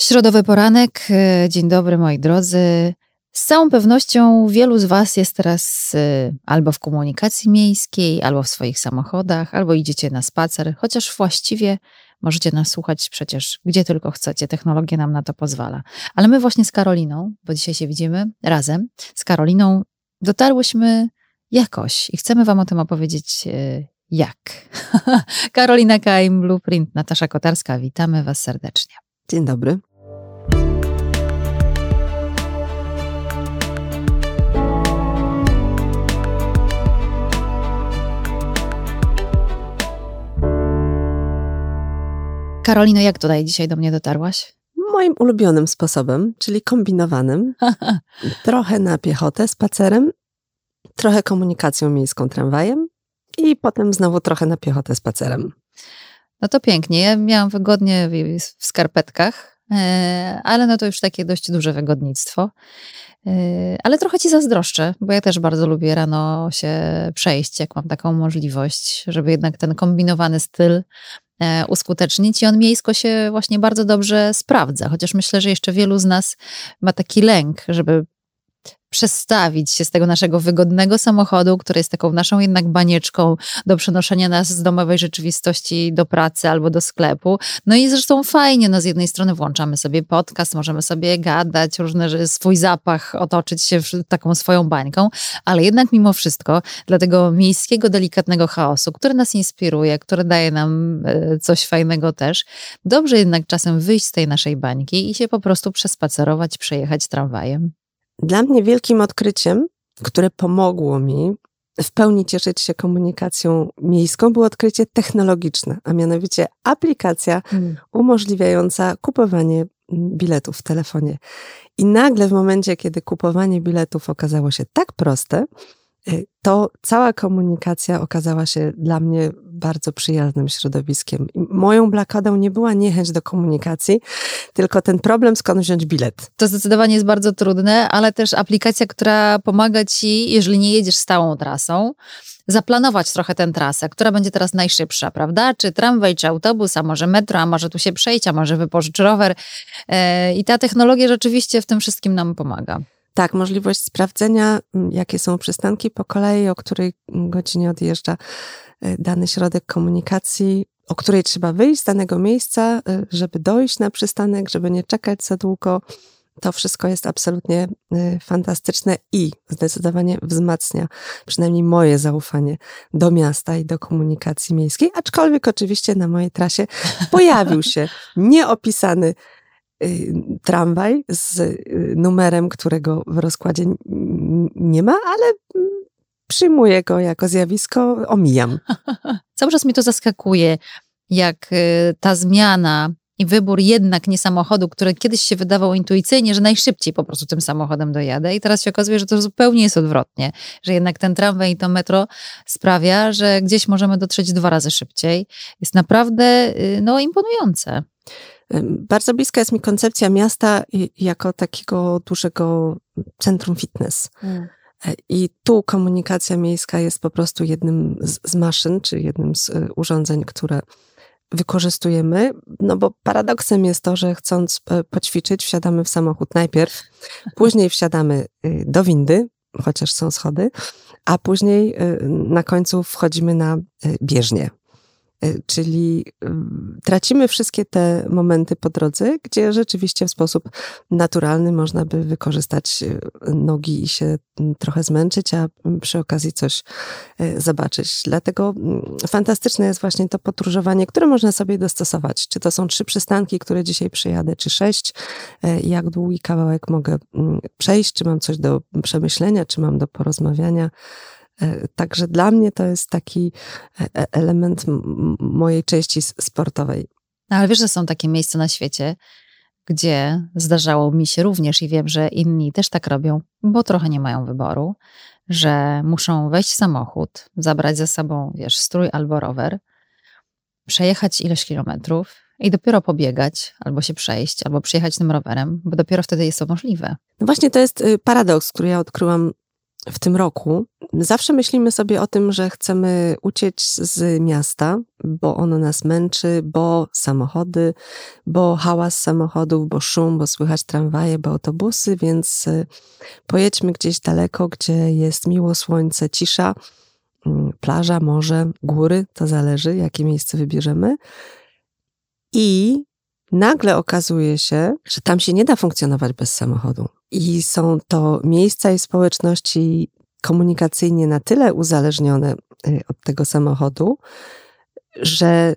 Środowy poranek. E, dzień dobry, moi drodzy. Z całą pewnością wielu z Was jest teraz e, albo w komunikacji miejskiej, albo w swoich samochodach, albo idziecie na spacer, chociaż właściwie możecie nas słuchać przecież gdzie tylko chcecie. Technologia nam na to pozwala. Ale my właśnie z Karoliną, bo dzisiaj się widzimy razem, z Karoliną dotarłyśmy jakoś i chcemy Wam o tym opowiedzieć e, jak. Karolina Kaim, Blueprint, Natasza Kotarska, witamy Was serdecznie. Dzień dobry. Karolino, jak tutaj dzisiaj do mnie dotarłaś? Moim ulubionym sposobem, czyli kombinowanym. trochę na piechotę, spacerem, trochę komunikacją miejską tramwajem i potem znowu trochę na piechotę, spacerem. No to pięknie. Ja miałam wygodnie w skarpetkach, e, ale no to już takie dość duże wygodnictwo. E, ale trochę ci zazdroszczę, bo ja też bardzo lubię rano się przejść, jak mam taką możliwość, żeby jednak ten kombinowany styl e, uskutecznić i on miejsko się właśnie bardzo dobrze sprawdza. Chociaż myślę, że jeszcze wielu z nas ma taki lęk, żeby przestawić się z tego naszego wygodnego samochodu, który jest taką naszą jednak banieczką do przenoszenia nas z domowej rzeczywistości do pracy albo do sklepu. No i zresztą fajnie, no z jednej strony włączamy sobie podcast, możemy sobie gadać, różne, swój zapach otoczyć się taką swoją bańką, ale jednak mimo wszystko dla tego miejskiego, delikatnego chaosu, który nas inspiruje, który daje nam e, coś fajnego też, dobrze jednak czasem wyjść z tej naszej bańki i się po prostu przespacerować, przejechać tramwajem. Dla mnie wielkim odkryciem, które pomogło mi w pełni cieszyć się komunikacją miejską, było odkrycie technologiczne, a mianowicie aplikacja hmm. umożliwiająca kupowanie biletów w telefonie. I nagle w momencie, kiedy kupowanie biletów okazało się tak proste, to cała komunikacja okazała się dla mnie bardzo przyjaznym środowiskiem. Moją blokadą nie była niechęć do komunikacji, tylko ten problem, skąd wziąć bilet. To zdecydowanie jest bardzo trudne, ale też aplikacja, która pomaga ci, jeżeli nie jedziesz stałą trasą, zaplanować trochę tę trasę, która będzie teraz najszybsza, prawda? Czy tramwaj, czy autobus, a może metro, a może tu się przejść, a może wypożyczyć rower. E, I ta technologia rzeczywiście w tym wszystkim nam pomaga. Tak, możliwość sprawdzenia, jakie są przystanki po kolei, o której godzinie odjeżdża y, dany środek komunikacji, o której trzeba wyjść z danego miejsca, y, żeby dojść na przystanek, żeby nie czekać za długo. To wszystko jest absolutnie y, fantastyczne i zdecydowanie wzmacnia przynajmniej moje zaufanie do miasta i do komunikacji miejskiej. Aczkolwiek oczywiście na mojej trasie pojawił się nieopisany tramwaj z y, numerem, którego w rozkładzie nie ma, ale mm, przyjmuję go jako zjawisko, omijam. Cały czas mi to zaskakuje, jak y, ta zmiana i wybór jednak nie samochodu, który kiedyś się wydawał intuicyjnie, że najszybciej po prostu tym samochodem dojadę i teraz się okazuje, że to zupełnie jest odwrotnie, że jednak ten tramwaj i to metro sprawia, że gdzieś możemy dotrzeć dwa razy szybciej. Jest naprawdę no, imponujące. Bardzo bliska jest mi koncepcja miasta jako takiego dużego centrum fitness. Mm. E, I tu komunikacja miejska jest po prostu jednym z, z maszyn, czy jednym z e, urządzeń, które wykorzystujemy, no bo paradoksem jest to, że chcąc e, poćwiczyć, wsiadamy w samochód najpierw, później wsiadamy do windy, chociaż są schody, a później na końcu wchodzimy na bieżnię. Y, czyli y, tracimy wszystkie te momenty po drodze, gdzie rzeczywiście w sposób naturalny można by wykorzystać y, nogi i się mm, trochę zmęczyć, a mm, przy okazji coś zobaczyć. Dlatego mm, fantastyczne jest właśnie to podróżowanie, które można sobie dostosować. Czy to są trzy przystanki, które dzisiaj przyjadę, czy sześć, jak długi kawałek mogę przejść, czy mam coś do przemyślenia, czy mam do porozmawiania. E, także dla mnie to jest taki e, e, element mojej części sportowej. No, ale wiesz, że są takie miejsca na świecie, gdzie zdarzało mi się również i wiem, że inni też tak robią, bo trochę nie mają wyboru, że muszą wejść w samochód, zabrać ze sobą, wiesz, strój albo rower, przejechać ileś kilometrów i dopiero pobiegać, albo się przejść, albo przyjechać tym rowerem, bo dopiero wtedy jest to możliwe. No właśnie to jest y, paradoks, który ja odkryłam w tym roku, zawsze myślimy sobie o tym, że chcemy uciec z miasta, bo ono nas męczy, bo samochody, bo hałas samochodów, bo szum, bo słychać tramwaje, bo autobusy, więc y, pojedźmy gdzieś daleko, gdzie jest miło słońce, cisza, mm, plaża, morze, góry, to zależy, jakie miejsce wybierzemy. I nagle okazuje się, że tam się nie da funkcjonować bez samochodu. I są to miejsca i społeczności komunikacyjnie na tyle uzależnione y, od tego samochodu, że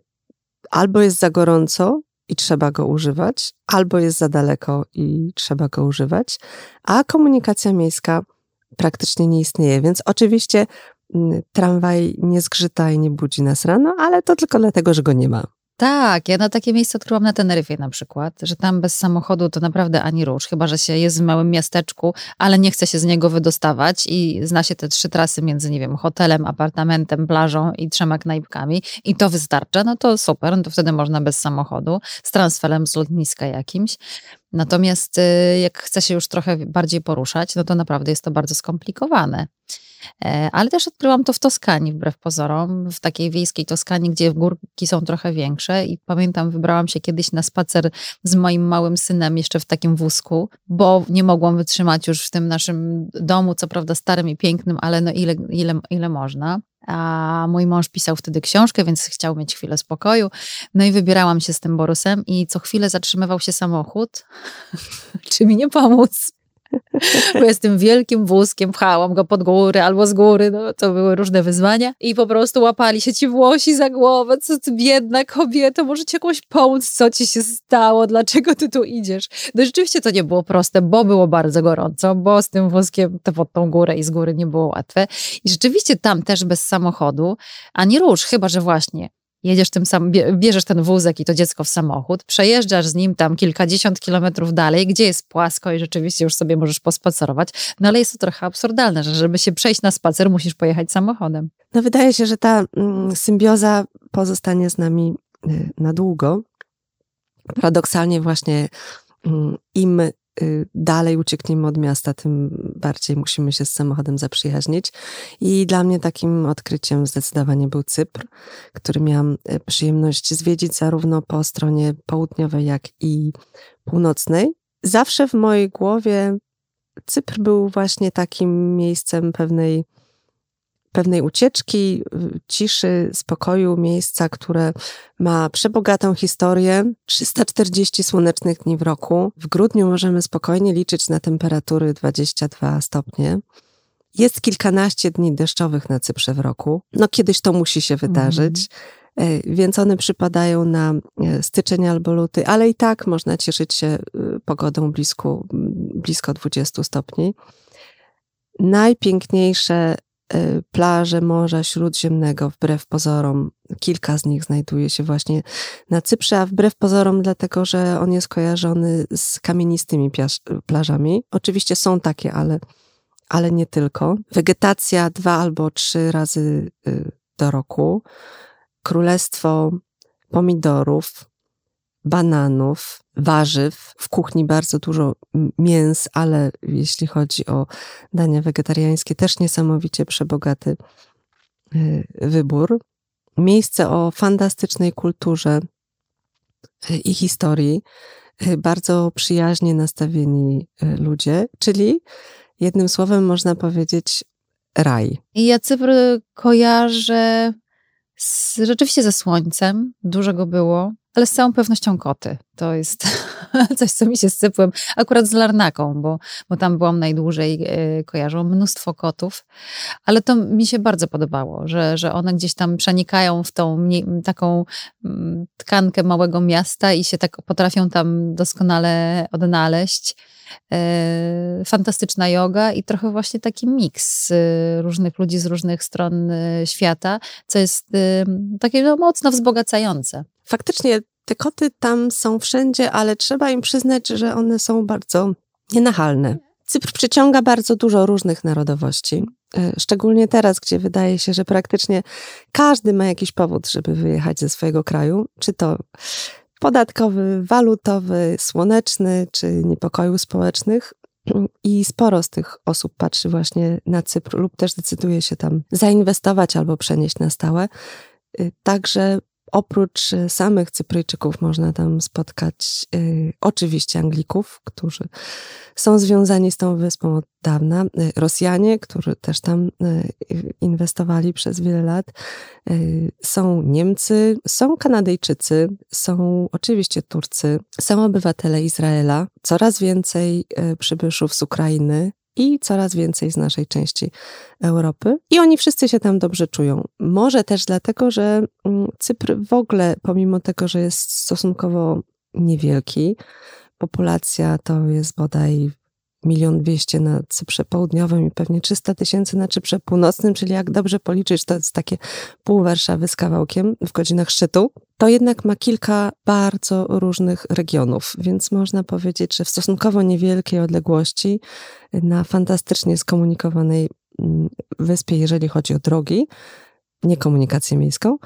albo jest za gorąco i trzeba go używać, albo jest za daleko i trzeba go używać, a komunikacja miejska praktycznie nie istnieje. Więc oczywiście mm, tramwaj nie zgrzyta i nie budzi nas rano, ale to tylko dlatego, że go nie ma. Tak, ja na takie miejsce odkryłam na Teneryfie na przykład, że tam bez samochodu to naprawdę ani rusz, chyba że się jest w małym miasteczku, ale nie chce się z niego wydostawać i zna się te trzy trasy między, nie wiem, hotelem, apartamentem, plażą i trzema knajpkami i to wystarcza, no to super, no to wtedy można bez samochodu, z transferem z lotniska jakimś. Natomiast y, jak chce się już trochę bardziej poruszać, no to naprawdę jest to bardzo skomplikowane. E, ale też odkryłam to w Toskanii, wbrew pozorom, w takiej wiejskiej Toskanii, gdzie górki są trochę większe. I pamiętam, wybrałam się kiedyś na spacer z moim małym synem, jeszcze w takim wózku, bo nie mogłam wytrzymać już w tym naszym domu, co prawda starym i pięknym, ale no ile, ile, ile można. A mój mąż pisał wtedy książkę, więc chciał mieć chwilę spokoju. No i wybierałam się z tym Borusem i co chwilę zatrzymywał się samochód. Czy mi nie pomóc? Bo tym wielkim wózkiem pchałam go pod góry albo z góry, no to były różne wyzwania. I po prostu łapali się ci włosi za głowę, co ty biedna kobieta, może ci jakoś pomóc, co ci się stało, dlaczego ty tu idziesz. No rzeczywiście to nie było proste, bo było bardzo gorąco, bo z tym wózkiem to pod tą górę i z góry nie było łatwe. I rzeczywiście tam też bez samochodu, ani rusz, chyba, że właśnie jedziesz tym sam, bierzesz ten wózek i to dziecko w samochód, przejeżdżasz z nim tam kilkadziesiąt kilometrów dalej, gdzie jest płasko i rzeczywiście już sobie możesz pospacerować, no ale jest to trochę absurdalne, że żeby się przejść na spacer, musisz pojechać samochodem. No wydaje się, że ta mm, symbioza pozostanie z nami y, na długo. Paradoksalnie właśnie mm, im dalej uciekniemy od miasta, tym bardziej musimy się z samochodem zaprzyjaźnić. I dla mnie takim odkryciem zdecydowanie był Cypr, który miałam y, przyjemność zwiedzić zarówno po stronie południowej, jak i północnej. Zawsze w mojej głowie Cypr był właśnie takim miejscem pewnej pewnej ucieczki, ciszy, spokoju, miejsca, które ma przebogatą historię. 340 słonecznych dni w roku. W grudniu możemy spokojnie liczyć na temperatury 22 stopnie. Jest kilkanaście dni deszczowych na Cyprze w roku. No kiedyś to musi się wydarzyć. Mm. Więc one przypadają na e, styczeń albo luty, ale i tak można cieszyć się e, pogodą blisko, blisko 20 stopni. Najpiękniejsze Y, plaże Morza Śródziemnego, wbrew pozorom. Kilka z nich znajduje się właśnie na Cyprze, a wbrew pozorom, dlatego że on jest kojarzony z kamienistymi plażami. Oczywiście są takie, ale, ale nie tylko. Wegetacja dwa albo trzy razy y, do roku. Królestwo pomidorów, bananów, warzyw. W kuchni bardzo dużo mięs, ale jeśli chodzi o dania wegetariańskie, też niesamowicie przebogaty y, wybór. Miejsce o fantastycznej kulturze y, i historii, y, bardzo przyjaźnie nastawieni ludzie, czyli jednym słowem można powiedzieć raj. I ja Cypr kojarzę z, rzeczywiście ze słońcem, dużo go było, ale z całą pewnością koty. To jest coś, co mi się sypłem akurat z Larnaką, bo, bo tam byłam najdłużej, e, kojarzą mnóstwo kotów, ale to mi się bardzo podobało, że, że one gdzieś tam przenikają w tą taką mm, tkankę małego miasta i się tak potrafią tam doskonale odnaleźć. E, fantastyczna yoga i trochę właśnie taki miks e, różnych ludzi z różnych stron świata, co jest takie no, mocno wzbogacające. Faktycznie te koty tam są wszędzie, ale trzeba im przyznać, że one są bardzo nienachalne. Cypr przyciąga bardzo dużo różnych narodowości. E, szczególnie teraz, gdzie wydaje się, że praktycznie każdy ma jakiś powód, żeby wyjechać ze swojego kraju, czy to podatkowy, walutowy, słoneczny, czy niepokojów społecznych. I sporo z tych osób patrzy właśnie na Cypr lub też decyduje się tam zainwestować albo przenieść na stałe. Y, także Oprócz y, samych Cypryjczyków można tam spotkać y, oczywiście Anglików, którzy są związani z tą wyspą od dawna, y, Rosjanie, którzy też tam y, inwestowali przez wiele lat, y, są Niemcy, są Kanadyjczycy, są oczywiście Turcy, są obywatele Izraela, coraz więcej y, przybyszów z Ukrainy, i coraz więcej z naszej części Europy. I oni wszyscy się tam dobrze czują. Może też dlatego, że mm, Cypr w ogóle, pomimo tego, że jest stosunkowo niewielki, populacja to jest bodaj milion dwieście na Cyprze Południowym i pewnie 300 tysięcy na Cyprze Północnym, czyli jak dobrze policzyć, to jest takie pół Warszawy z kawałkiem w godzinach szczytu, to jednak ma kilka bardzo różnych regionów, więc można powiedzieć, że w stosunkowo niewielkiej odległości na fantastycznie skomunikowanej mm, wyspie, jeżeli chodzi o drogi, nie komunikację miejską,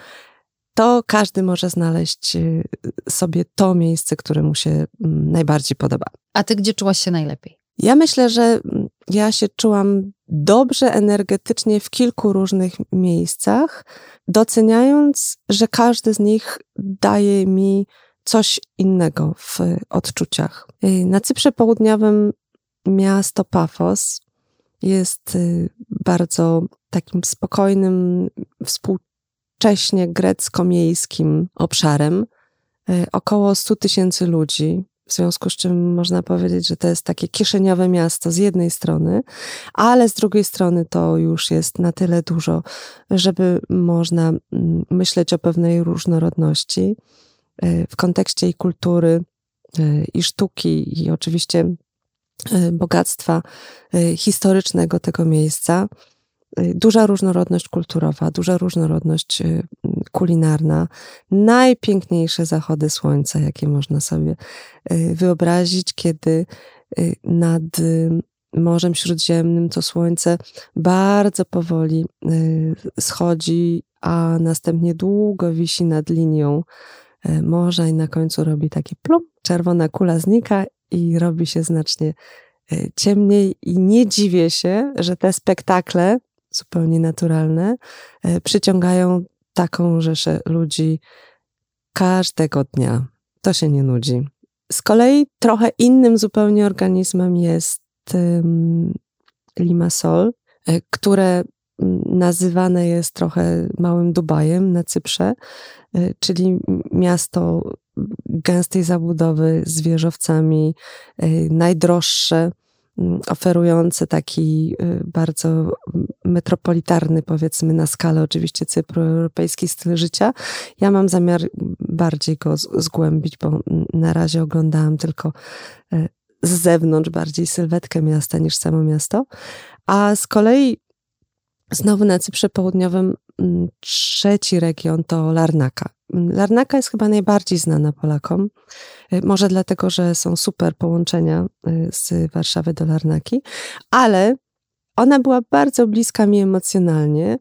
to każdy może znaleźć y, sobie to miejsce, które mu się mm, najbardziej podoba. A ty gdzie czułaś się najlepiej? Ja myślę, że ja się czułam dobrze energetycznie w kilku różnych miejscach, doceniając, że każdy z nich daje mi coś innego w odczuciach. Na Cyprze Południowym miasto Pafos jest y, bardzo takim spokojnym, współcześnie grecko-miejskim obszarem. Y, około 100 tysięcy ludzi, w związku z czym można powiedzieć, że to jest takie kieszeniowe miasto z jednej strony, ale z drugiej strony to już jest na tyle dużo, żeby można mm, myśleć o pewnej różnorodności e, w kontekście i kultury, e, i sztuki, i oczywiście e, bogactwa historycznego tego miejsca. Y, duża różnorodność kulturowa, duża różnorodność y, kulinarna, najpiękniejsze zachody słońca, jakie można sobie y, wyobrazić, kiedy nad Morzem Śródziemnym to słońce bardzo powoli schodzi, a następnie długo wisi nad linią morza i na końcu robi taki plum, czerwona kula znika i robi się znacznie ciemniej. I nie dziwię się, że te spektakle zupełnie naturalne, e, przyciągają taką rzeszę ludzi każdego dnia. To się nie nudzi. Z kolei trochę innym zupełnie organizmem jest Limassol, e, które nazywane jest trochę małym Dubajem na Cyprze, e, czyli miasto gęstej zabudowy z wieżowcami, najdroższe oferujący taki y, bardzo metropolitarny, powiedzmy na skalę oczywiście Cypru, europejski styl życia. Ja mam zamiar bardziej go zgłębić, bo na razie oglądałam tylko y, z zewnątrz bardziej sylwetkę miasta niż samo miasto. A z kolei znowu na Cyprze Południowym mm, trzeci region to Larnaka. Larnaka jest chyba najbardziej znana Polakom. Y, może dlatego, że są super połączenia y, z Warszawy do Larnaki, ale ona była bardzo bliska mi emocjonalnie,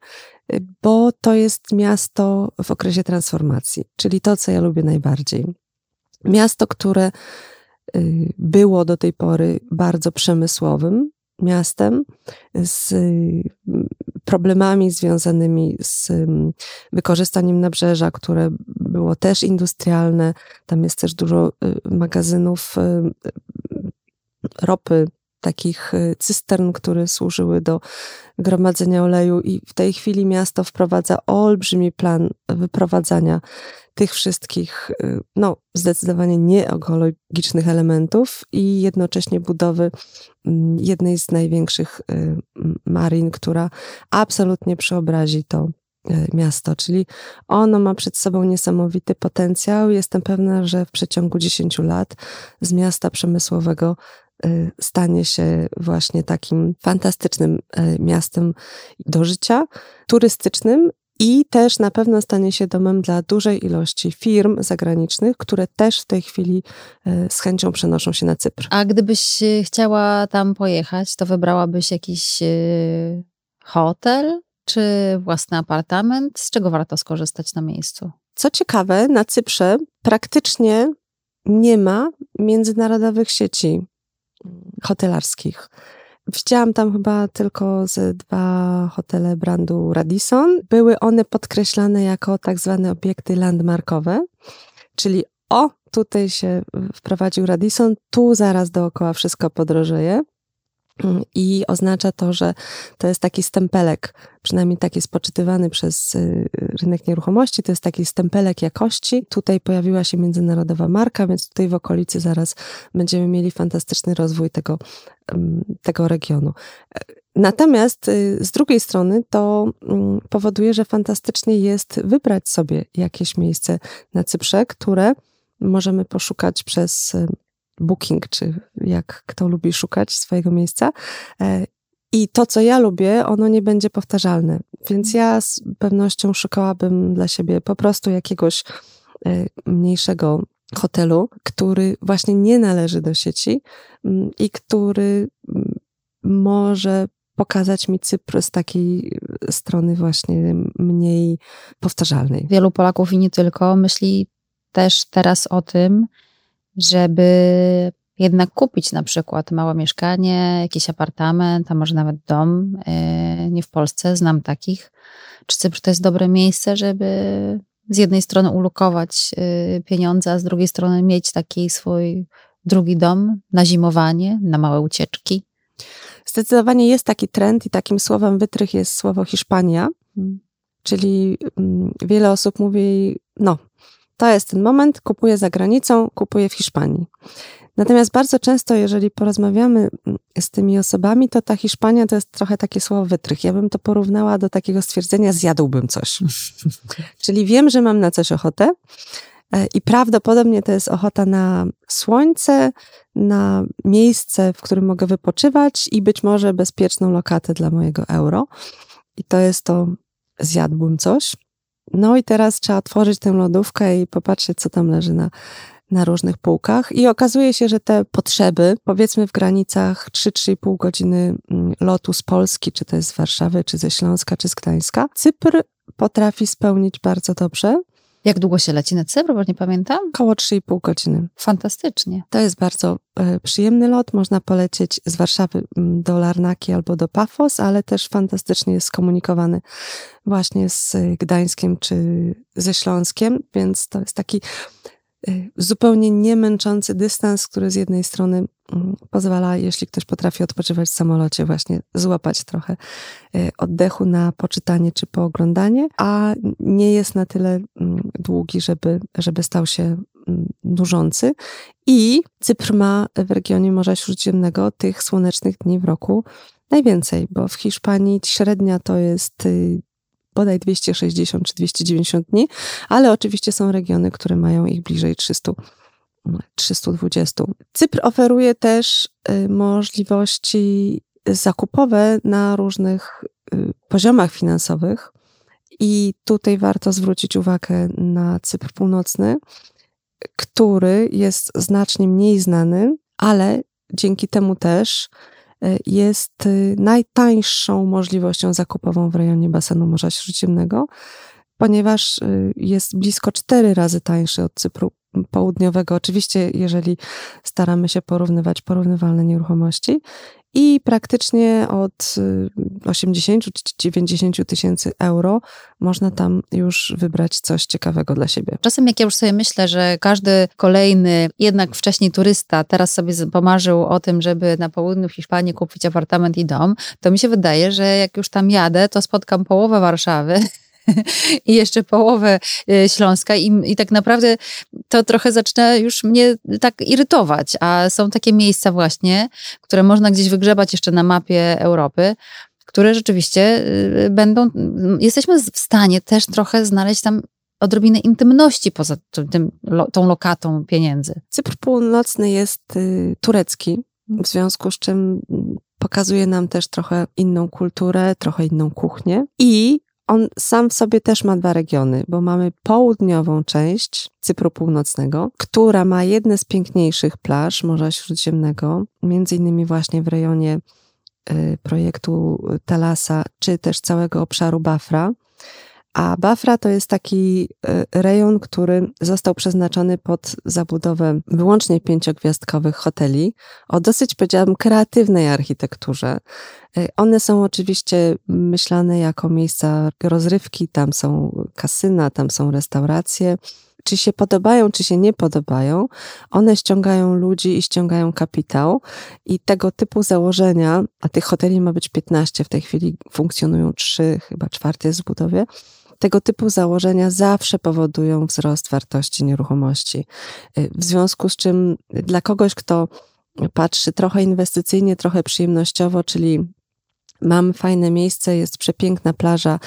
y, bo to jest miasto w okresie transformacji, czyli to, co ja lubię najbardziej. Miasto, które było do tej pory bardzo przemysłowym, miastem, z problemami związanymi z mm, wykorzystaniem nabrzeża, które było też industrialne. Tam jest też dużo y, magazynów y, ropy, takich y, cystern, które służyły do gromadzenia oleju, i w tej chwili miasto wprowadza olbrzymi plan wyprowadzania tych wszystkich, no, zdecydowanie nieekologicznych elementów i jednocześnie budowy mm, jednej z największych marin, która absolutnie przeobrazi to miasto, czyli ono ma przed sobą niesamowity potencjał. Jestem pewna, że w przeciągu 10 lat z miasta przemysłowego stanie się właśnie takim fantastycznym miastem do życia, turystycznym i też na pewno stanie się domem dla dużej ilości firm zagranicznych, które też w tej chwili e, z chęcią przenoszą się na Cypr. A gdybyś e, chciała tam pojechać, to wybrałabyś jakiś e, hotel czy własny apartament? Z czego warto skorzystać na miejscu? Co ciekawe, na Cyprze praktycznie nie ma międzynarodowych sieci hotelarskich. Widziałam tam chyba tylko ze dwa hotele brandu Radisson. Były one podkreślane jako tak zwane obiekty landmarkowe, czyli o, tutaj się wprowadził Radisson, tu zaraz dookoła wszystko podrożeje. I oznacza to, że to jest taki stempelek, przynajmniej tak jest poczytywany przez y, rynek nieruchomości, to jest taki stempelek jakości. Tutaj pojawiła się międzynarodowa marka, więc tutaj w okolicy zaraz będziemy mieli fantastyczny rozwój tego, tego regionu. Natomiast y, z drugiej strony to mm, powoduje, że fantastycznie jest wybrać sobie jakieś miejsce na Cyprze, które możemy poszukać przez booking, czy jak kto lubi szukać swojego miejsca. E, I to, co ja lubię, ono nie będzie powtarzalne. Więc ja z pewnością szukałabym dla siebie po prostu jakiegoś e, mniejszego hotelu, który właśnie nie należy do sieci mm, i który mm, może pokazać mi Cypr z takiej strony właśnie mniej powtarzalnej. Wielu Polaków i nie tylko myśli też teraz o tym, żeby jednak kupić na przykład małe mieszkanie, jakiś apartament, a może nawet dom, e, nie w Polsce, znam takich. Czy Cypr to jest dobre miejsce, żeby z jednej strony ulokować e, pieniądze, a z drugiej strony mieć taki swój drugi dom na zimowanie, na małe ucieczki? Zdecydowanie jest taki trend i takim słowem wytrych jest słowo Hiszpania, hmm. czyli mm, wiele osób mówi, no, to jest ten moment, kupuję za granicą, kupuję w Hiszpanii. Natomiast bardzo często, jeżeli porozmawiamy mm, z tymi osobami, to ta Hiszpania to jest trochę takie słowo wytrych. Ja bym to porównała do takiego stwierdzenia, zjadłbym coś. Czyli wiem, że mam na coś ochotę e, i prawdopodobnie to jest ochota na słońce, na miejsce, w którym mogę wypoczywać i być może bezpieczną lokatę dla mojego euro. I to jest to, zjadłbym coś. No i teraz trzeba otworzyć tę lodówkę i popatrzeć, co tam leży na, na różnych półkach. I okazuje się, że te potrzeby, powiedzmy w granicach 3-3,5 godziny mm, lotu z Polski, czy to jest z Warszawy, czy ze Śląska, czy z Gdańska, Cypr potrafi spełnić bardzo dobrze. Jak długo się leci na Cypr, bo nie pamiętam? Koło 3,5 godziny. Fantastycznie. To jest bardzo e, przyjemny lot. Można polecieć z Warszawy do Larnaki albo do Pafos, ale też fantastycznie jest skomunikowany właśnie z Gdańskiem czy ze Śląskiem, więc to jest taki zupełnie niemęczący dystans, który z jednej strony mm, pozwala, jeśli ktoś potrafi odpoczywać w samolocie, właśnie złapać trochę y, oddechu na poczytanie czy pooglądanie, a nie jest na tyle mm, długi, żeby, żeby stał się mm, nużący. I Cypr ma w regionie Morza Śródziemnego tych słonecznych dni w roku najwięcej, bo w Hiszpanii średnia to jest y, bodaj 260 czy 290 dni, ale oczywiście są regiony, które mają ich bliżej 300. 320. Cypr oferuje też y, możliwości zakupowe na różnych y, poziomach finansowych i tutaj warto zwrócić uwagę na Cypr Północny, który jest znacznie mniej znany, ale dzięki temu też jest y, najtańszą możliwością zakupową w rejonie basenu Morza Śródziemnego, ponieważ y, jest blisko cztery razy tańszy od Cypru Południowego. Oczywiście, jeżeli staramy się porównywać porównywalne nieruchomości i praktycznie od 80 y, czy 90 tysięcy euro można tam już wybrać coś ciekawego dla siebie. Czasem jak ja już sobie myślę, że każdy kolejny, jednak wcześniej turysta, teraz sobie pomarzył o tym, żeby na południu Hiszpanii kupić apartament i dom, to mi się wydaje, że jak już tam jadę, to spotkam połowę Warszawy, i jeszcze połowę e, Śląska. I, i tak naprawdę to trochę zaczyna już mnie tak irytować, a są takie miejsca właśnie, które można gdzieś wygrzebać jeszcze na mapie Europy, które rzeczywiście e, będą, jesteśmy w stanie też trochę znaleźć tam odrobinę intymności poza tym, tą lokatą pieniędzy. Cypr Północny jest y, turecki, w związku z czym pokazuje nam też trochę inną kulturę, trochę inną kuchnię. I on sam w sobie też ma dwa regiony, bo mamy południową część Cypru Północnego, która ma jedne z piękniejszych plaż Morza Śródziemnego, między innymi właśnie w rejonie y, projektu Talasa, czy też całego obszaru Bafra. A Bafra to jest taki rejon, który został przeznaczony pod zabudowę wyłącznie pięciogwiazdkowych hoteli o dosyć, powiedziałabym, kreatywnej architekturze. One są oczywiście myślane jako miejsca rozrywki, tam są kasyna, tam są restauracje czy się podobają, czy się nie podobają, one ściągają ludzi i ściągają kapitał. I tego typu założenia, a tych hoteli ma być 15, w tej chwili funkcjonują 3, chyba czwarty jest w budowie. Tego typu założenia zawsze powodują wzrost wartości nieruchomości. W związku z czym dla kogoś, kto patrzy trochę inwestycyjnie, trochę przyjemnościowo, czyli mam fajne miejsce, jest przepiękna plaża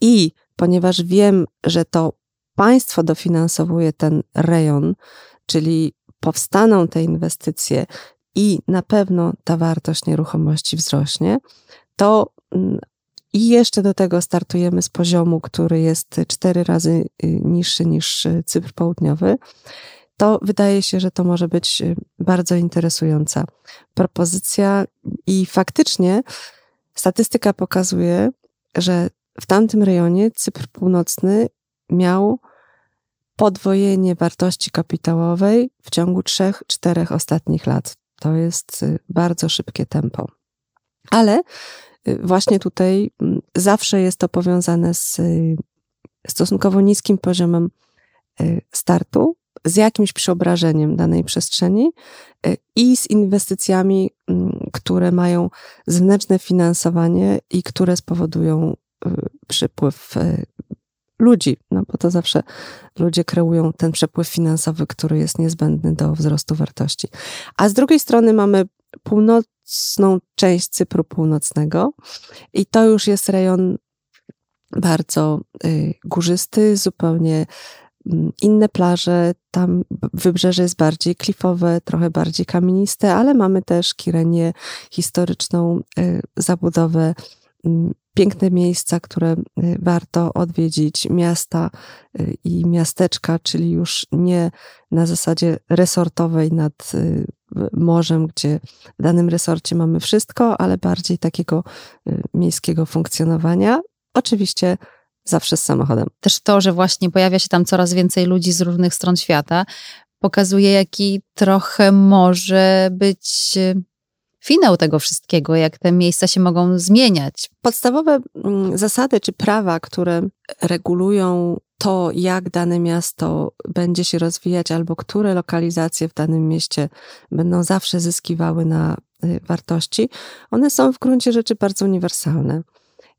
i ponieważ wiem, że to państwo dofinansowuje ten rejon, czyli powstaną te inwestycje i na pewno ta wartość nieruchomości wzrośnie, to mm, i jeszcze do tego startujemy z poziomu, który jest cztery razy y, niższy niż y, Cypr Południowy, to wydaje się, że to może być y, bardzo interesująca propozycja i faktycznie statystyka pokazuje, że w tamtym rejonie Cypr Północny miał podwojenie wartości kapitałowej w ciągu trzech, czterech ostatnich lat. To jest bardzo szybkie tempo. Ale właśnie tutaj mm, zawsze jest to powiązane z y, stosunkowo niskim poziomem startu, z jakimś przeobrażeniem danej przestrzeni i z inwestycjami, mm, które mają zewnętrzne finansowanie i które spowodują przypływ ludzi, no bo to zawsze ludzie kreują ten przepływ finansowy, który jest niezbędny do wzrostu wartości. A z drugiej strony mamy północną część Cypru Północnego. I to już jest rejon bardzo y, górzysty, zupełnie mm, inne plaże, tam wybrzeże jest bardziej klifowe, trochę bardziej kamieniste, ale mamy też Kirenię historyczną, y, zabudowę mm, piękne miejsca, które y, warto odwiedzić, miasta i miasteczka, czyli już nie na zasadzie resortowej nad morzem, gdzie w danym resorcie mamy wszystko, ale bardziej takiego miejskiego funkcjonowania. Oczywiście zawsze z samochodem. Też to, że właśnie pojawia się tam coraz więcej ludzi z różnych stron świata, pokazuje, jaki trochę może być finał tego wszystkiego, jak te miejsca się mogą zmieniać. Podstawowe mm, zasady czy prawa, które regulują to, jak dane miasto będzie się rozwijać, albo które lokalizacje w danym mieście będą zawsze zyskiwały na y, wartości, one są w gruncie rzeczy bardzo uniwersalne.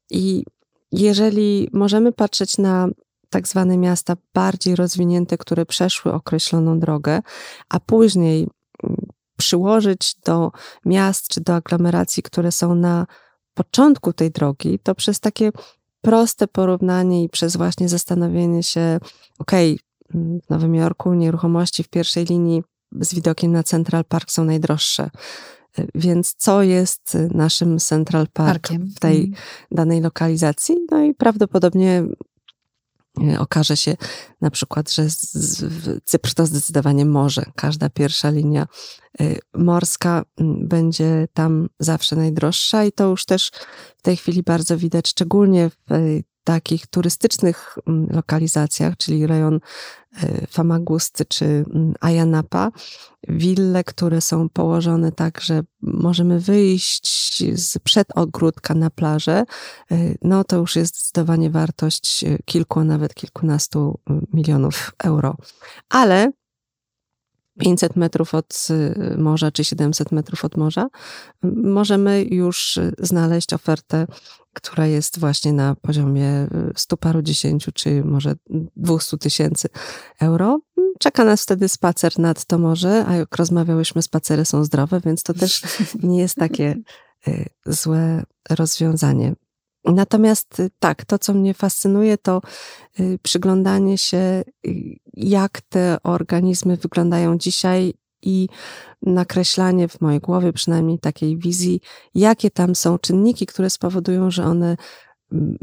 I jeżeli możemy patrzeć na tak zwane miasta bardziej rozwinięte, które przeszły określoną drogę, a później mm, przyłożyć do miast czy do aglomeracji, które są na początku tej drogi, to przez takie proste porównanie i przez właśnie zastanowienie się, okej, okay, w Nowym Jorku nieruchomości w pierwszej linii z widokiem na Central Park są najdroższe. Więc co jest naszym Central Park Parkiem. w tej mm. danej lokalizacji? No i prawdopodobnie E, okaże się na przykład, że Cypr to zdecydowanie morze. Każda pierwsza linia e, morska będzie tam zawsze najdroższa i to już też w tej chwili bardzo widać, szczególnie w takich turystycznych lokalizacjach, czyli rejon e, Famagusty czy Ayanapa, wille, które są położone tak, że możemy wyjść z przed ogródka na plażę, e, no to już jest zdecydowanie wartość kilku, a nawet kilkunastu milionów euro. Ale 500 metrów od morza czy 700 metrów od morza, możemy już znaleźć ofertę, która jest właśnie na poziomie 100 y, paru dziesięciu czy może 200 tysięcy euro. Czeka nas wtedy spacer nad to morze, a jak rozmawiałyśmy, spacery są zdrowe, więc to też nie jest takie y, złe rozwiązanie. Natomiast y, tak, to co mnie fascynuje, to przyglądanie się, jak te organizmy wyglądają dzisiaj i nakreślanie w mojej głowie przynajmniej takiej wizji, jakie tam są czynniki, które spowodują, że one mm,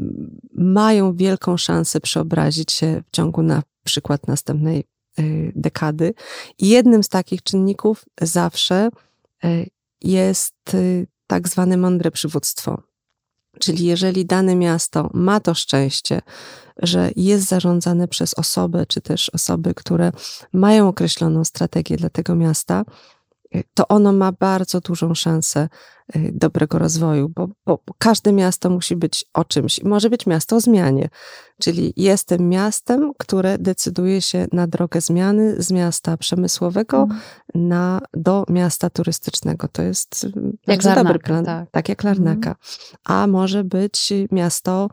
mają wielką szansę przeobrazić się w ciągu na przykład następnej dekady. I jednym z takich czynników zawsze jest tak zwane mądre przywództwo Czyli jeżeli dane miasto ma to szczęście, że jest zarządzane przez osobę, czy też osoby, które mają określoną strategię dla tego miasta, to ono ma bardzo dużą szansę y, dobrego rozwoju, bo, bo, każde miasto musi być o czymś. Może być miasto o zmianie, czyli jestem miastem, które decyduje się na drogę zmiany z miasta przemysłowego mm. na, do miasta turystycznego. To jest y, jak bardzo dobry plan, tak, tak jak Larnaka. Mm. A może być miasto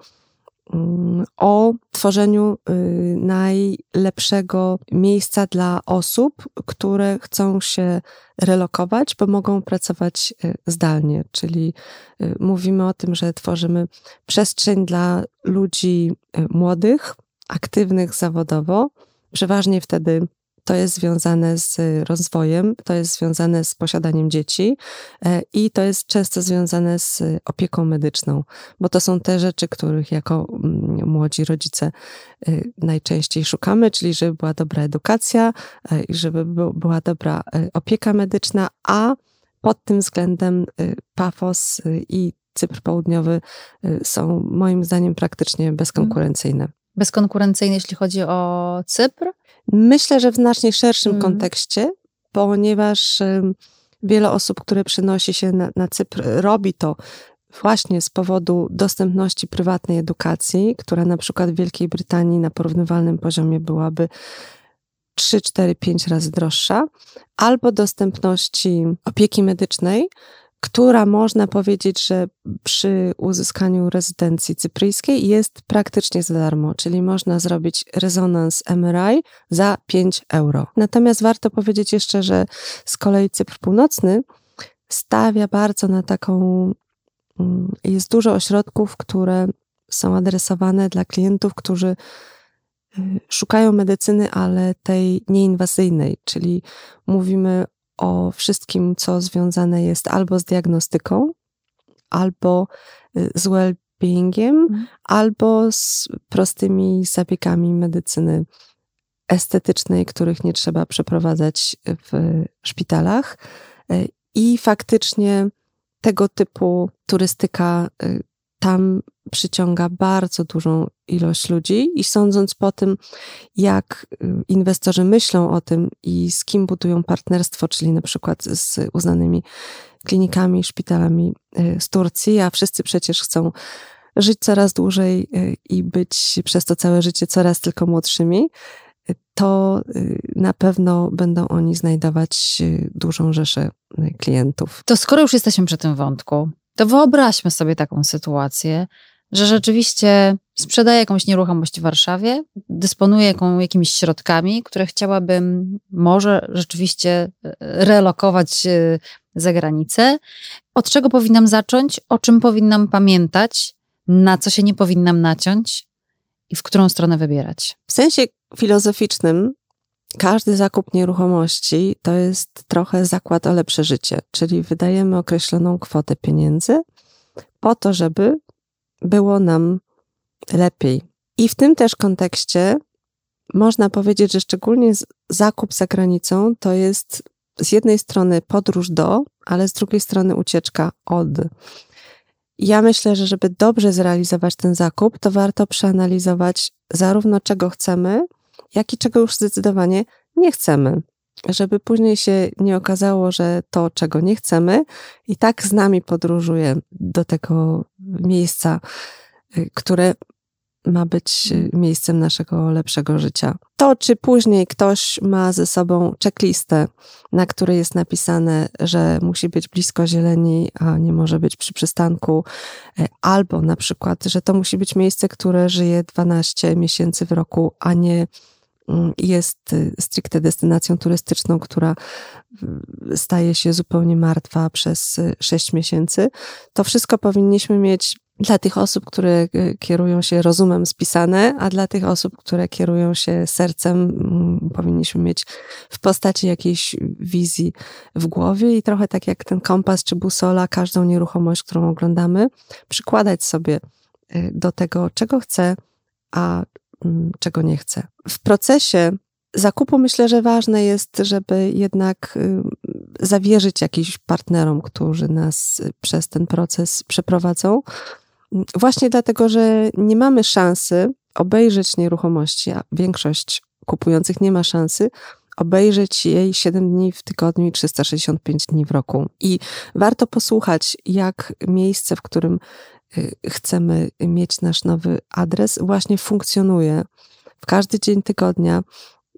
o tworzeniu y, najlepszego miejsca dla osób, które chcą się relokować, bo mogą pracować y, zdalnie. Czyli y, mówimy o tym, że tworzymy przestrzeń dla ludzi młodych, aktywnych zawodowo, przeważnie wtedy to jest związane z rozwojem, to jest związane z posiadaniem dzieci e, i to jest często związane z opieką medyczną, bo to są te rzeczy, których jako mm, młodzi rodzice e, najczęściej szukamy, czyli żeby była dobra edukacja e, i żeby była dobra opieka medyczna, a pod tym względem Pafos i Cypr Południowy są moim zdaniem praktycznie bezkonkurencyjne. Bezkonkurencyjne, jeśli chodzi o Cypr? Myślę, że w znacznie szerszym mm. kontekście, ponieważ wiele osób, które przynosi się na, na Cypr, robi to właśnie z powodu dostępności prywatnej edukacji, która na przykład w Wielkiej Brytanii na porównywalnym poziomie byłaby 3, 4, 5 razy droższa, albo dostępności opieki medycznej, która można powiedzieć, że przy uzyskaniu rezydencji cypryjskiej jest praktycznie za darmo, czyli można zrobić rezonans MRI za 5 euro. Natomiast warto powiedzieć jeszcze, że z kolei Cypr Północny stawia bardzo na taką. Mm, jest dużo ośrodków, które są adresowane dla klientów, którzy y, szukają medycyny, ale tej nieinwazyjnej, czyli mówimy o wszystkim, co związane jest albo z diagnostyką, albo y, z well-beingiem, mhm. albo z prostymi zabiegami medycyny estetycznej, których nie trzeba przeprowadzać w szpitalach. Y, I faktycznie tego typu turystyka y, tam przyciąga bardzo dużą ilość ludzi i sądząc po tym, jak y, inwestorzy myślą o tym i z kim budują partnerstwo, czyli na przykład z uznanymi klinikami, szpitalami y, z Turcji, a wszyscy przecież chcą żyć coraz dłużej y, i być przez to całe życie coraz tylko młodszymi, to na pewno będą oni znajdować dużą rzeszę klientów. To skoro już jesteśmy przy tym wątku, to wyobraźmy sobie taką sytuację, że rzeczywiście sprzedaję jakąś nieruchomość w Warszawie, dysponuję jakimiś środkami, które chciałabym może rzeczywiście e, relokować e, za granicę. Od czego powinnam zacząć? O czym powinnam pamiętać? Na co się nie powinnam naciąć? I w którą stronę wybierać? W sensie filozoficznym każdy zakup nieruchomości to jest trochę zakład o lepsze życie, czyli wydajemy określoną kwotę pieniędzy po to, żeby było nam lepiej. I w tym też kontekście można powiedzieć, że szczególnie zakup za granicą to jest z jednej strony podróż do, ale z drugiej strony ucieczka od. Ja myślę, że żeby dobrze zrealizować ten zakup, to warto przeanalizować zarówno czego chcemy, jak i czego już zdecydowanie nie chcemy. Żeby później się nie okazało, że to, czego nie chcemy, i tak z nami podróżuje do tego miejsca, y, które ma być y, miejscem naszego lepszego życia. To, czy później ktoś ma ze sobą checklistę, na której jest napisane, że musi być blisko zieleni, a nie może być przy przystanku, y, albo na przykład, że to musi być miejsce, które żyje 12 miesięcy w roku, a nie jest y, stricte destynacją turystyczną, która staje się zupełnie martwa przez 6 y, miesięcy, to wszystko powinniśmy mieć dla tych osób, które y, kierują się rozumem spisane, a dla tych osób, które kierują się sercem, mm, powinniśmy mieć w postaci jakiejś wizji w głowie. I trochę tak jak ten kompas czy busola, każdą nieruchomość, którą oglądamy, przykładać sobie do tego, czego chcę, a czego nie chcę. W procesie zakupu myślę, że ważne jest, żeby jednak y, zawierzyć jakichś partnerom, którzy nas przez ten proces przeprowadzą. Właśnie dlatego, że nie mamy szansy obejrzeć nieruchomości, a większość kupujących nie ma szansy obejrzeć jej 7 dni w tygodniu i 365 dni w roku. I warto posłuchać, jak miejsce, w którym y, chcemy mieć nasz nowy adres, właśnie funkcjonuje w każdy dzień tygodnia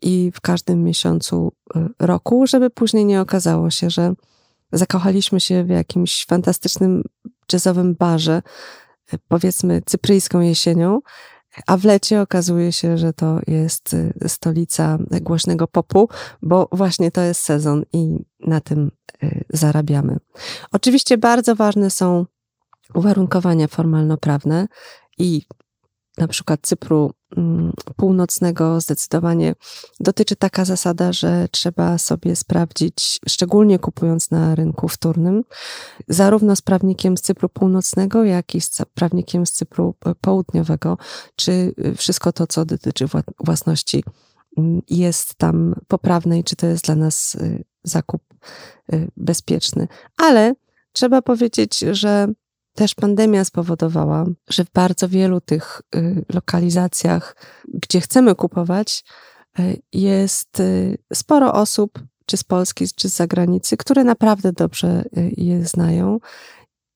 i w każdym miesiącu y, roku, żeby później nie okazało się, że zakochaliśmy się w jakimś fantastycznym jazzowym barze, y, powiedzmy cypryjską jesienią, a w lecie okazuje się, że to jest y, stolica głośnego popu, bo właśnie to jest sezon i na tym y, zarabiamy. Oczywiście bardzo ważne są uwarunkowania formalno-prawne i na przykład Cypru mm, Północnego zdecydowanie dotyczy taka zasada, że trzeba sobie sprawdzić, szczególnie kupując na rynku wtórnym, zarówno z prawnikiem z Cypru Północnego, jak i z prawnikiem z Cypru Południowego, czy wszystko to, co dotyczy własności, mm, jest tam poprawne i czy to jest dla nas y, zakup y, bezpieczny. Ale trzeba powiedzieć, że też pandemia spowodowała, że w bardzo wielu tych y, lokalizacjach, gdzie chcemy kupować, y, jest y, sporo osób, czy z Polski, czy z zagranicy, które naprawdę dobrze je znają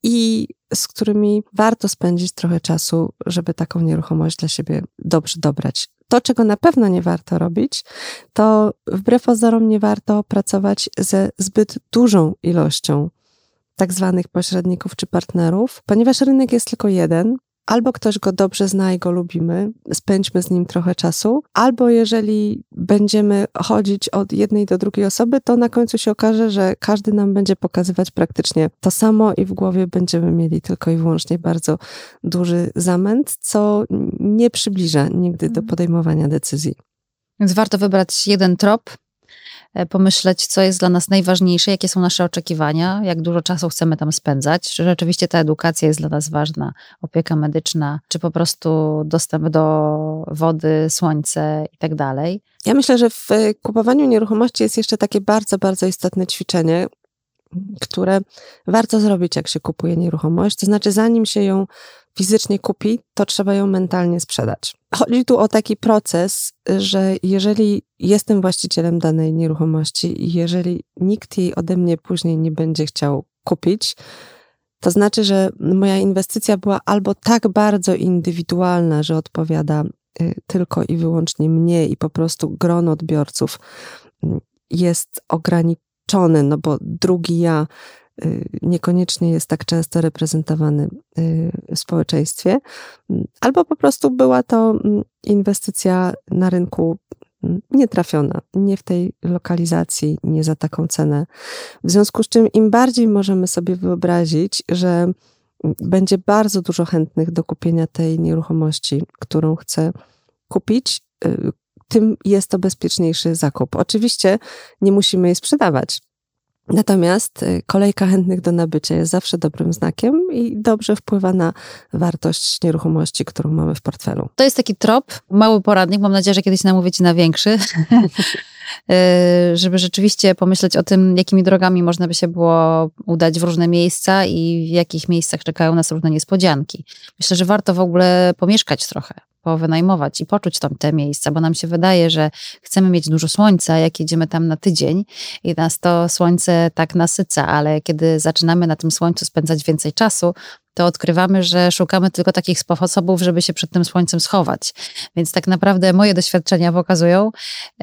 i z którymi warto spędzić trochę czasu, żeby taką nieruchomość dla siebie dobrze dobrać. To, czego na pewno nie warto robić, to wbrew pozorom nie warto pracować ze zbyt dużą ilością tak zwanych pośredników czy partnerów, ponieważ rynek jest tylko jeden. Albo ktoś go dobrze zna i go lubimy, spędźmy z nim trochę czasu, albo jeżeli będziemy chodzić od jednej do drugiej osoby, to na końcu się okaże, że każdy nam będzie pokazywać praktycznie to samo i w głowie będziemy mieli tylko i wyłącznie bardzo duży zamęt, co nie przybliża nigdy do mhm. podejmowania decyzji. Więc warto wybrać jeden trop, pomyśleć, co jest dla nas najważniejsze, jakie są nasze oczekiwania, jak dużo czasu chcemy tam spędzać, czy rzeczywiście ta edukacja jest dla nas ważna, opieka medyczna, czy po prostu dostęp do wody, słońce i tak dalej. Ja myślę, że w kupowaniu nieruchomości jest jeszcze takie bardzo, bardzo istotne ćwiczenie, które warto zrobić, jak się kupuje nieruchomość. To znaczy, zanim się ją fizycznie kupi, to trzeba ją mentalnie sprzedać. Chodzi tu o taki proces, że jeżeli jestem właścicielem danej nieruchomości i jeżeli nikt jej ode mnie później nie będzie chciał kupić, to znaczy, że moja inwestycja była albo tak bardzo indywidualna, że odpowiada y, tylko i wyłącznie mnie i po prostu grono odbiorców mm, jest ograniczone, no bo drugi ja niekoniecznie jest tak często reprezentowany y, w społeczeństwie, albo po prostu była to mm, inwestycja na rynku mm, nietrafiona, nie w tej lokalizacji, nie za taką cenę. W związku z czym im bardziej możemy sobie wyobrazić, że mm, będzie bardzo dużo chętnych do kupienia tej nieruchomości, którą chcę kupić, y, tym jest to bezpieczniejszy zakup. Oczywiście nie musimy jej sprzedawać. Natomiast y, kolejka chętnych do nabycia jest zawsze dobrym znakiem i dobrze wpływa na wartość nieruchomości, którą mamy w portfelu. To jest taki trop, mały poradnik. Mam nadzieję, że kiedyś namówię Ci na większy. Y, żeby rzeczywiście pomyśleć o tym, jakimi drogami można by się było udać w różne miejsca i w jakich miejscach czekają nas różne niespodzianki. Myślę, że warto w ogóle pomieszkać trochę powynajmować i poczuć tam te miejsca, bo nam się wydaje, że chcemy mieć dużo słońca, jak jedziemy tam na tydzień i nas to słońce tak nasyca, ale kiedy zaczynamy na tym słońcu spędzać więcej czasu, to odkrywamy, że szukamy tylko takich sposobów, żeby się przed tym słońcem schować. Więc tak naprawdę moje doświadczenia pokazują,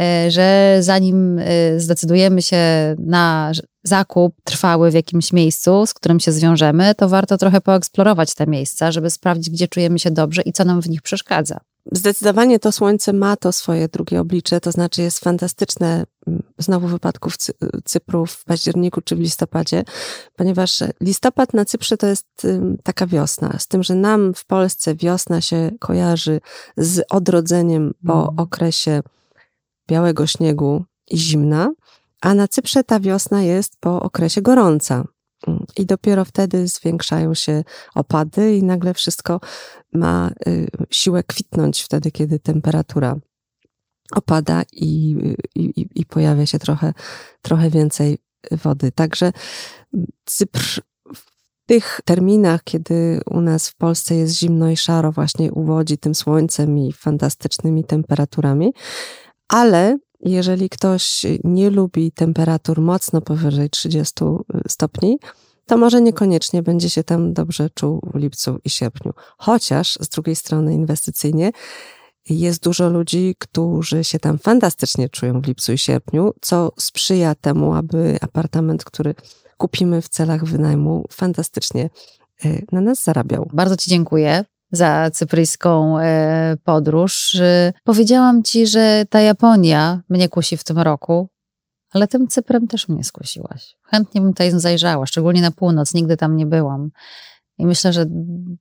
e, że zanim e, zdecydujemy się na zakup trwały w jakimś miejscu, z którym się zwiążemy, to warto trochę poeksplorować te miejsca, żeby sprawdzić, gdzie czujemy się dobrze i co nam w nich przeszkadza. Zdecydowanie to słońce ma to swoje drugie oblicze, to znaczy jest fantastyczne mm, znowu w wypadku Cypru w październiku czy w listopadzie, ponieważ listopad na Cyprze to jest taka wiosna, z tym, że nam w Polsce wiosna się kojarzy z odrodzeniem po mm. okresie białego śniegu i zimna, a na Cyprze ta wiosna jest po okresie gorąca. I dopiero wtedy zwiększają się opady, i nagle wszystko ma y, siłę kwitnąć wtedy, kiedy temperatura opada i, i, i pojawia się trochę, trochę więcej wody. Także Cypr tych terminach, kiedy u nas w Polsce jest zimno i szaro, właśnie uwodzi tym słońcem i fantastycznymi temperaturami, ale jeżeli ktoś nie lubi temperatur mocno powyżej 30 stopni, to może niekoniecznie będzie się tam dobrze czuł w lipcu i sierpniu. Chociaż z drugiej strony inwestycyjnie jest dużo ludzi, którzy się tam fantastycznie czują w lipcu i sierpniu, co sprzyja temu, aby apartament, który kupimy w celach wynajmu, fantastycznie e, na nas zarabiał. Bardzo Ci dziękuję za cypryjską e, podróż. Powiedziałam Ci, że ta Japonia mnie kusi w tym roku, ale tym Cyprem też mnie skusiłaś. Chętnie bym tutaj zajrzała, szczególnie na północ, nigdy tam nie byłam. I myślę, że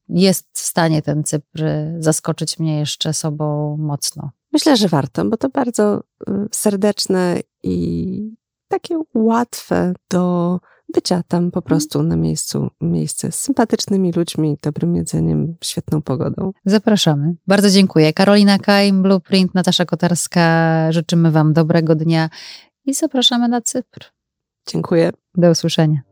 jest w stanie ten Cypr zaskoczyć mnie jeszcze sobą mocno. Myślę, że warto, bo to bardzo y, serdeczne i takie łatwe do bycia tam po mhm. prostu na miejscu, miejsce z sympatycznymi ludźmi, dobrym jedzeniem, świetną pogodą. Zapraszamy. Bardzo dziękuję. Karolina Kajm, Blueprint, Natasza Kotarska. Życzymy Wam dobrego dnia i zapraszamy na Cypr. Dziękuję. Do usłyszenia.